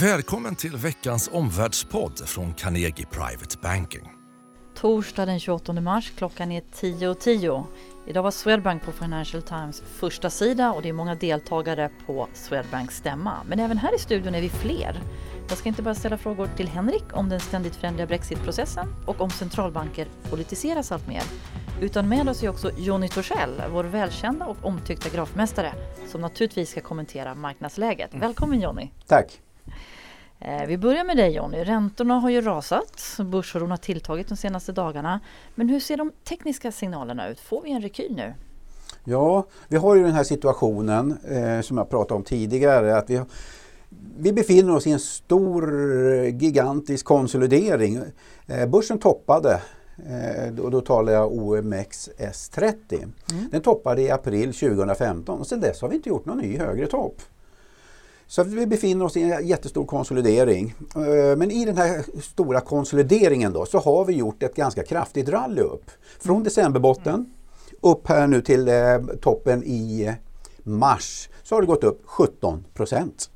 Välkommen till veckans omvärldspodd från Carnegie Private Banking. Torsdag den 28 mars, klockan är 10.10. 10. Idag var Swedbank på Financial Times första sida och det är många deltagare på Swedbanks stämma. Men även här i studion är vi fler. Jag ska inte bara ställa frågor till Henrik om den ständigt förändliga brexitprocessen och om centralbanker politiseras allt mer. Utan med oss är också Jonny Torssell, vår välkända och omtyckta grafmästare, som naturligtvis ska kommentera marknadsläget. Välkommen Jonny! Tack! Eh, vi börjar med dig Jonny. Räntorna har ju rasat, börsoron har tilltagit de senaste dagarna. Men hur ser de tekniska signalerna ut? Får vi en rekyl nu? Ja, vi har ju den här situationen eh, som jag pratade om tidigare. Att vi, vi befinner oss i en stor, gigantisk konsolidering. Eh, börsen toppade eh, och då talar jag OMX S30. Mm. Den toppade i april 2015 och sedan dess har vi inte gjort någon ny högre topp. Så vi befinner oss i en jättestor konsolidering. Eh, men i den här stora konsolideringen då så har vi gjort ett ganska kraftigt rally upp. Från decemberbotten upp här nu till eh, toppen i mars så har det gått upp 17 procent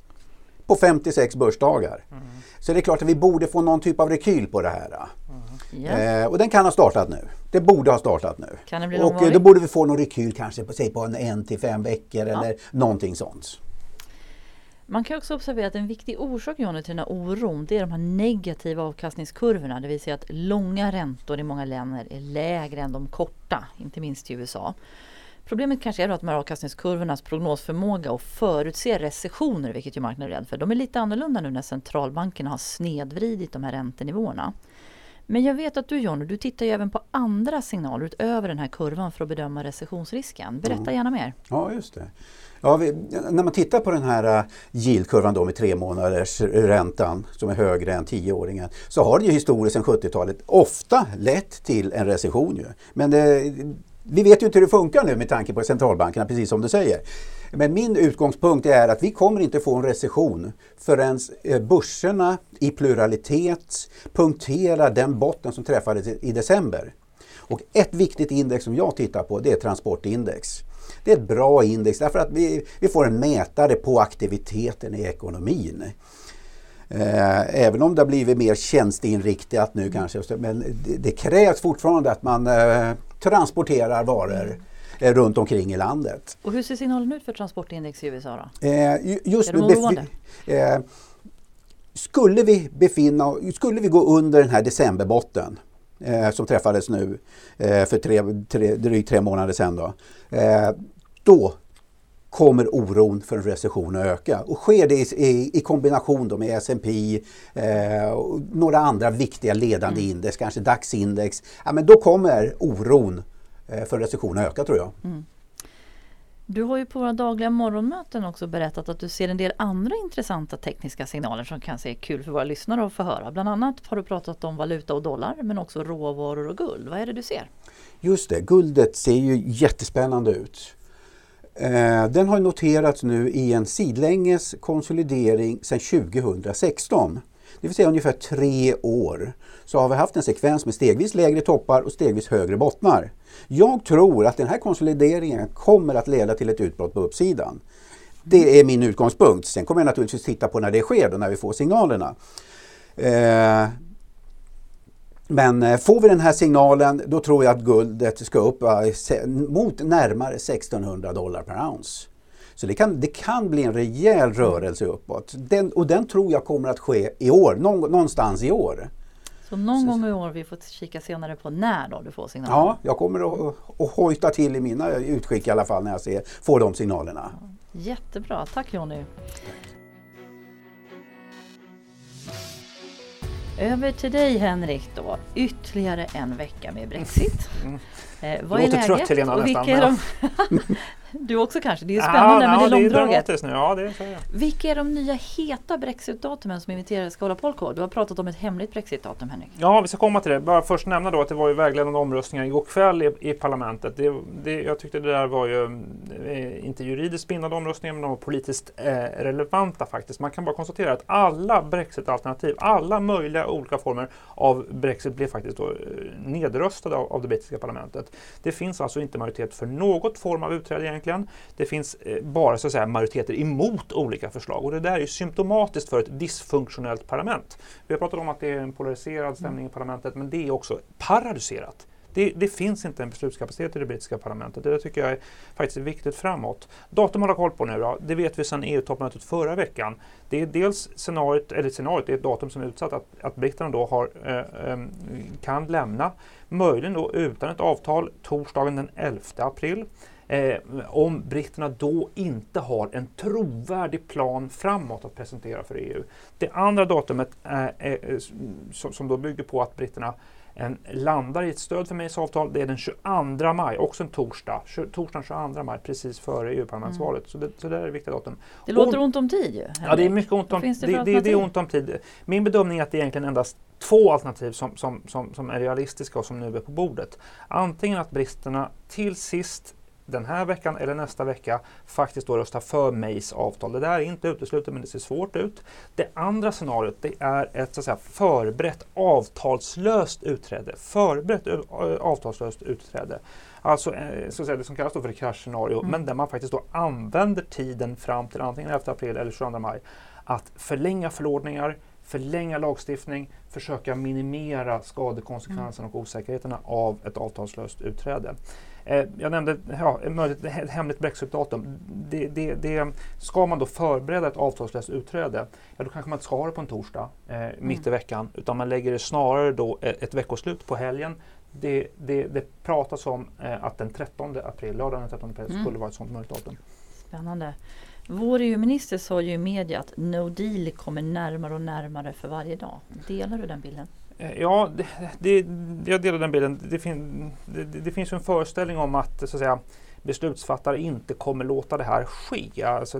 på 56 börsdagar. Mm. Så det är klart att vi borde få någon typ av rekyl på det här. Mm. Yeah. och den kan ha startat nu. Det borde ha startat nu. Kan det bli och då borde vi få någon rekyl kanske på, säg på en, en till fem veckor ja. eller någonting sånt. Man kan också observera att en viktig orsak Johnny, till den här oron det är de här negativa avkastningskurvorna. Det vill säga att långa räntor i många länder är lägre än de korta, inte minst i USA. Problemet kanske är att de här avkastningskurvornas prognosförmåga och förutse recessioner, vilket ju marknaden är rädd för, de är lite annorlunda nu när centralbankerna har snedvridit de här räntenivåerna. Men jag vet att du Johnny, du tittar ju även på andra signaler utöver den här kurvan för att bedöma recessionsrisken. Berätta mm. gärna mer. Ja, just det. Ja, vi, när man tittar på den här äh, yieldkurvan då med tre månaders räntan som är högre än tioåringen så har det ju historiskt sedan 70-talet ofta lett till en recession. Ju. Men det, vi vet ju inte hur det funkar nu med tanke på centralbankerna, precis som du säger. Men min utgångspunkt är att vi kommer inte få en recession förrän äh, börserna i pluralitet punkterar den botten som träffades i december. Och ett viktigt index som jag tittar på det är transportindex. Det är ett bra index därför att vi, vi får en mätare på aktiviteten i ekonomin. Eh, även om det har blivit mer tjänsteinriktat nu kanske. Men det, det krävs fortfarande att man eh, transporterar varor eh, runt omkring i landet. Och hur ser signalen ut för transportindex i USA då? Just är de oroande? Skulle vi befinna skulle vi gå under den här decemberbotten som träffades nu eh, för tre, tre, drygt tre månader sedan då. Eh, då kommer oron för en recession att öka. Och sker det i, i, i kombination då med S&P eh, och några andra viktiga ledande mm. index, kanske DAX-index, ja, men då kommer oron eh, för recession att öka tror jag. Mm. Du har ju på våra dagliga morgonmöten också berättat att du ser en del andra intressanta tekniska signaler som kanske är kul för våra lyssnare att få höra. Bland annat har du pratat om valuta och dollar men också råvaror och guld. Vad är det du ser? Just det, guldet ser ju jättespännande ut. Eh, den har noterats nu i en sidlänges konsolidering sedan 2016. Det vill säga ungefär tre år. Så har vi haft en sekvens med stegvis lägre toppar och stegvis högre bottnar. Jag tror att den här konsolideringen kommer att leda till ett utbrott på uppsidan. Det är min utgångspunkt. Sen kommer jag naturligtvis titta på när det sker och när vi får signalerna. Eh, men eh, får vi den här signalen då tror jag att guldet ska upp eh, mot närmare 1600 dollar per ounce. Så det kan, det kan bli en rejäl rörelse uppåt. Den, och den tror jag kommer att ske i år, någonstans i år. Så någon gång i år vi får kika senare på när då du får signalerna? Ja, jag kommer att, att hojta till i mina utskick i alla fall när jag ser, får de signalerna. Jättebra, tack Jonny. Över till dig Henrik då. Ytterligare en vecka med Brexit. Mm. Eh, vad är läget? Trött, Helena, är de, Du också kanske? Det är spännande ja, men det är långdraget. Det är nu. Ja, det är Vilka är de nya heta Brexit-datumen som inviterare ska hålla på? Du har pratat om ett hemligt Brexit-datum Henrik. Ja, vi ska komma till det. Bara först nämna då att det var ju vägledande omröstningar igår kväll i, i parlamentet. Det, det, jag tyckte det där var ju eh, inte juridiskt bindande omröstningar men de var politiskt eh, relevanta faktiskt. Man kan bara konstatera att alla Brexit-alternativ, alla möjliga olika former av Brexit blev faktiskt då, eh, nedröstade av, av det brittiska parlamentet. Det finns alltså inte majoritet för något form av utträde egentligen. Det finns eh, bara så att säga, majoriteter emot olika förslag och det där är symptomatiskt för ett dysfunktionellt parlament. Vi har pratat om att det är en polariserad stämning i parlamentet men det är också paralyserat. Det, det, finns inte en beslutskapacitet i det brittiska parlamentet. Det tycker jag är faktiskt viktigt framåt. Datum att hålla koll på nu då, det vet vi sedan EU-toppmötet förra veckan. Det är dels scenariot, eller scenariot, det är ett datum som är utsatt att, att britterna då har, eh, ehm, kan lämna, möjligen då utan ett avtal, torsdagen den 11 april. Eh, om britterna då inte har en trovärdig plan framåt att presentera för EU. Det andra datumet är, som, som då bygger på att britterna landar i ett stöd för Mays avtal. Det är den 22 maj, också en torsdag. Torsdagen 22 maj, precis före EU-parlamentsvalet. Mm. Så, det, så det är viktiga datum. Det låter ont om tid ju. Ja, det är mycket ont om, det, det, det, det, är ont om tid. Min bedömning är att det är egentligen endast två alternativ som, som, som, som är realistiska och som nu är på bordet. Antingen att bristerna till sist den här veckan eller nästa vecka faktiskt då rösta för Mays avtal. Det där är inte uteslutet men det ser svårt ut. Det andra scenariot det är ett så att säga, förberett avtalslöst utträde. Förberett avtalslöst utträde. Alltså eh, så att säga, det som kallas för ett kraschscenario mm. men där man faktiskt då använder tiden fram till antingen 11 april eller 22 maj att förlänga förordningar, förlänga lagstiftning, försöka minimera skadekonsekvenserna mm. och osäkerheterna av ett avtalslöst utträde. Eh, jag nämnde ja, ett hemligt brexitdatum. Det, det, det, ska man då förbereda ett avtalslöst utträde, ja, då kanske man inte ska ha det på en torsdag eh, mitt mm. i veckan, utan man lägger det snarare då ett, ett veckoslut på helgen. Det, det, det pratas om eh, att den 13 april, lördagen den 13 april, mm. skulle vara ett sådant möjligt datum. Spännande. Vår EU-minister sa ju i media att no deal kommer närmare och närmare för varje dag. Delar du den bilden? Eh, ja, det, det, jag delar den bilden. Det, fin, det, det finns en föreställning om att, så att säga, beslutsfattare inte kommer låta det här ske. Alltså,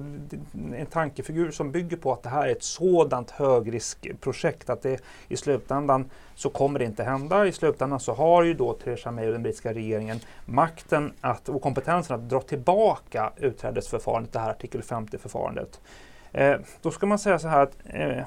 en tankefigur som bygger på att det här är ett sådant högriskprojekt att det i slutändan så kommer det inte hända. I slutändan så har ju då Theresa May och den brittiska regeringen makten att, och kompetensen att dra tillbaka utträdesförfarandet, det här artikel 50-förfarandet. Eh, då ska man säga så här att eh,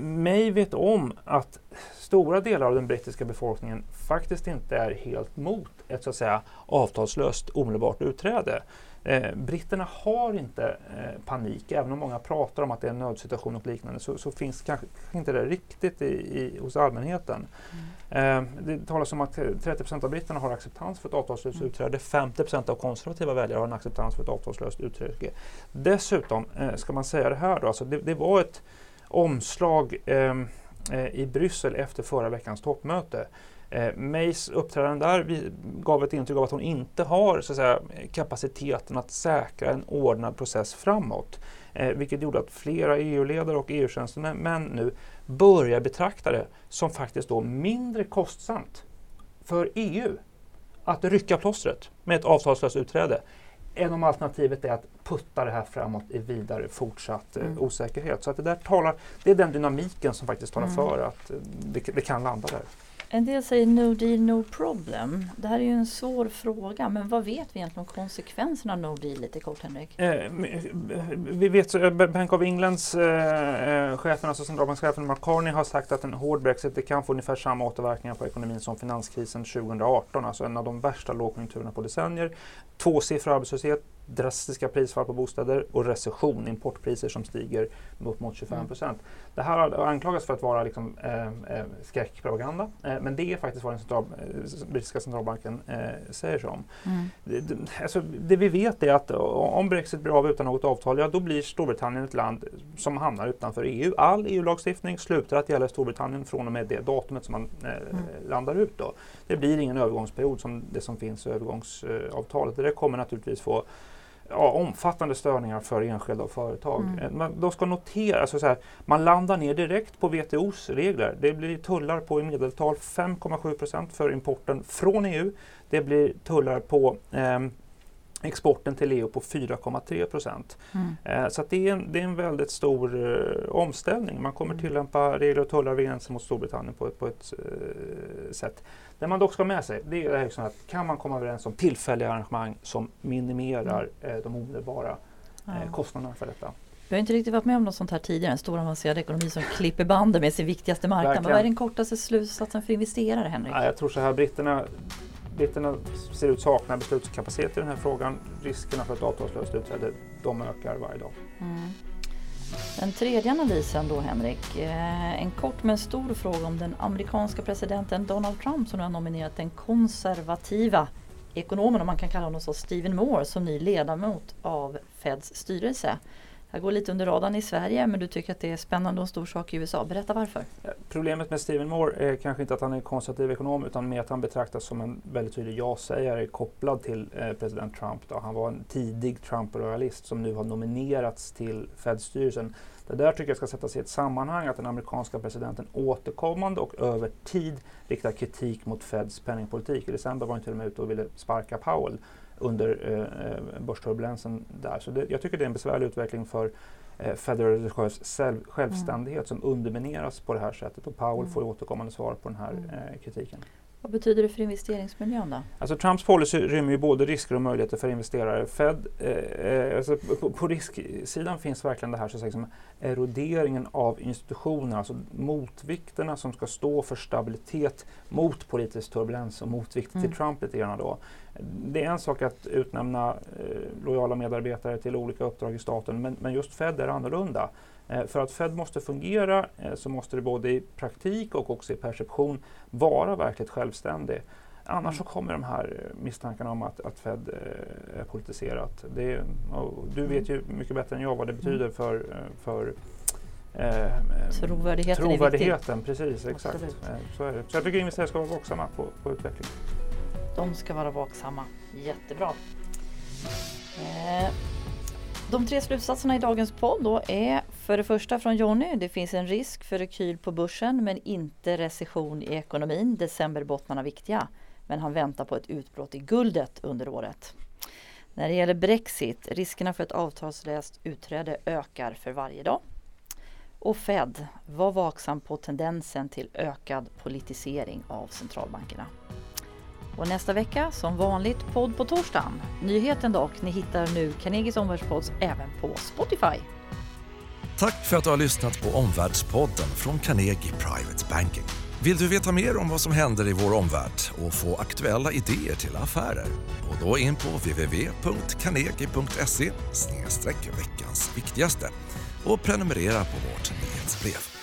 mig vet om att stora delar av den brittiska befolkningen faktiskt inte är helt mot ett så att säga avtalslöst omedelbart utträde. Eh, britterna har inte eh, panik, även om många pratar om att det är en nödsituation och liknande så, så finns kanske inte det riktigt i, i, hos allmänheten. Mm. Eh, det talas om att 30% av britterna har acceptans för ett avtalslöst mm. utträde, 50% av konservativa väljare har en acceptans för ett avtalslöst utträde. Dessutom eh, ska man säga det här då, alltså det, det var ett omslag ehm, eh, i Bryssel efter förra veckans toppmöte. Eh, Mays uppträdande där gav ett intryck av att hon inte har så att säga, kapaciteten att säkra en ordnad process framåt. Eh, vilket gjorde att flera EU-ledare och EU-tjänstemän nu börjar betrakta det som faktiskt då mindre kostsamt för EU att rycka plåstret med ett avtalslöst utträde än om alternativet är att putta det här framåt i vidare fortsatt eh, mm. osäkerhet. Så att det, där talar, det är den dynamiken som faktiskt talar mm. för att eh, det, det, kan landa där. En del säger no deal, no problem. Det här är ju en svår fråga, men vad vet vi egentligen om konsekvenserna av no deal lite kort Henrik? Eh, vi vet eh, Bank of Englands eh, chefen, alltså centralbankschefen Mark Carney har sagt att en hård Brexit det kan få ungefär samma återverkningar på ekonomin som finanskrisen 2018, alltså en av de värsta lågkonjunkturerna på decennier. Tvåsiffrig arbetslöshet, drastiska prisfall på bostäder och recession, importpriser som stiger upp mot 25 mm. procent. Mm. Det här har anklagats för att vara liksom, eh, eh, skräckpropaganda, eh, men det är faktiskt vad den central, eh, brittiska centralbanken eh, säger sig om. Mm. Det, alltså, det vi vet är att om Brexit blir av utan något avtal, ja då blir Storbritannien ett land som hamnar utanför EU. All EU-lagstiftning slutar att gälla Storbritannien från och med det datumet som man eh, mm. landar ut. Då. Det blir ingen övergångsperiod som det som finns i övergångsavtalet. Det kommer naturligtvis få ja, omfattande störningar för enskilda och företag. Mm. Eh, man då ska notera, alltså så här, man landar ner direkt på WTOs regler. Det blir tullar på i medeltal 5,7 procent för importen från EU. Det blir tullar på eh, exporten till EU på 4,3 procent. Mm. Eh, så det, är en, det är en väldigt stor eh, omställning. Man kommer mm. tillämpa regler och tullar vid gränsen mot Storbritannien på, på ett eh, sätt. Det man dock ska ha med sig det är liksom att kan man komma överens om tillfälliga arrangemang som minimerar mm. de omedelbara ja. kostnaderna för detta. Vi har inte riktigt varit med om något sånt här tidigare. En stor avancerad ekonomi som klipper banden med sin viktigaste marknad. Vad är den kortaste slutsatsen för investerare Henrik? Ja, jag tror så här, britterna britterna ser ut sakna beslutskapacitet i den här frågan. Riskerna för ett avtalslöst utträde, de ökar varje dag. Mm. Den tredje analysen då Henrik, eh, en kort men stor fråga om den amerikanska presidenten Donald Trump som nu har nominerat den konservativa ekonomen, om man kan kalla honom så, Stephen Moore som ny ledamot av Feds styrelse här går lite under radarn i Sverige men du tycker att det är spännande och en stor sak i USA. Berätta varför. Eh, problemet med Stephen Moore är kanske inte att han är konservativ ekonom utan mer att han betraktas som en väldigt tydlig ja-sägare kopplad till eh, president Trump. Då. Han var en tidig Trump-royalist som nu har nominerats till Fed-styrelsen. Det där tycker jag ska sättas i ett sammanhang att den amerikanska presidenten återkommande och över tid riktar kritik mot Feds penningpolitik. I december var han till och med ute och ville sparka Powell under eh, eh, börsturbulensen där. Så det, jag tycker det är en besvärlig utveckling för eh, Federal Reserves självständighet mm. som undermineras på det här sättet och Powell mm. får återkommande svar på den här mm. eh, kritiken. Vad betyder det för investeringsmiljön då? Alltså Trumps policy rymmer ju både risker och möjligheter för investerare. Fed, eh, eh alltså på, på, risksidan finns verkligen det här så att säga, som eroderingen av institutioner, alltså motvikterna som ska stå för stabilitet mot politisk turbulens och motvikt mm. till Trump lite grann då. Det är en sak att utnämna eh, lojala medarbetare till olika uppdrag i staten men, men just Fed är annorlunda. Eh, för att Fed måste fungera eh, så måste det både i praktik och också i perception vara verkligt självständig. Annars så kommer de här misstankarna om att, att Fed är politiserat. Det, du vet ju mycket bättre än jag vad det betyder för, för eh, trovärdigheten. Trovärdigheten, precis. Exakt. Så, är det. så jag tycker investerare ska vara vaksamma på, på utvecklingen. De ska vara vaksamma. Jättebra. Eh, de tre slutsatserna i dagens podd då är för det första från Jonny. Det finns en risk för rekyl på börsen men inte recession i ekonomin. Decemberbottnarna viktiga. Men han väntar på ett utbrott i guldet under året. När det gäller Brexit, riskerna för ett avtalslöst utträde ökar för varje dag. Och Fed, var vaksam på tendensen till ökad politisering av centralbankerna. Och nästa vecka, som vanligt, podd på torsdagen. Nyheten dock, ni hittar nu Carnegies omvärldspodd även på Spotify. Tack för att du har lyssnat på Omvärldspodden från Carnegie Private Banking. Vill du veta mer om vad som händer i vår omvärld och få aktuella idéer till affärer? Gå då in på www.carnegie.se veckans viktigaste och prenumerera på vårt nyhetsbrev.